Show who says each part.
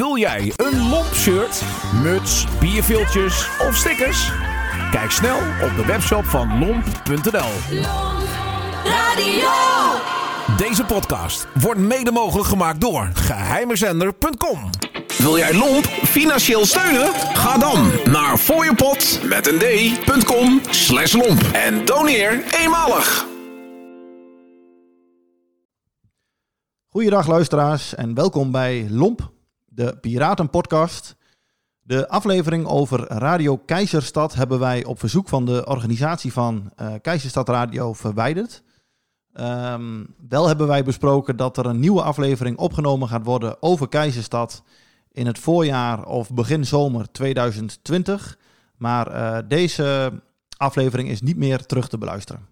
Speaker 1: Wil jij een lomp shirt, muts, bierviltjes of stickers? Kijk snel op de webshop van lomp.nl.
Speaker 2: Radio.
Speaker 1: Deze podcast wordt mede mogelijk gemaakt door geheimezender.com. Wil jij Lomp financieel steunen? Ga dan naar fooiepot met een d.com slash lomp en doneer eenmalig.
Speaker 3: Goeiedag luisteraars en welkom bij Lomp, de Piratenpodcast. De aflevering over Radio Keizerstad hebben wij op verzoek van de organisatie van eh Keizerstad Radio verwijderd. Ehm, wel hebben wij besproken dat er een nieuwe aflevering opgenomen gaat worden over Keizerstad in het voorjaar of begin zomer 2020. Maar eh, deze aflevering is niet meer terug te beluisteren.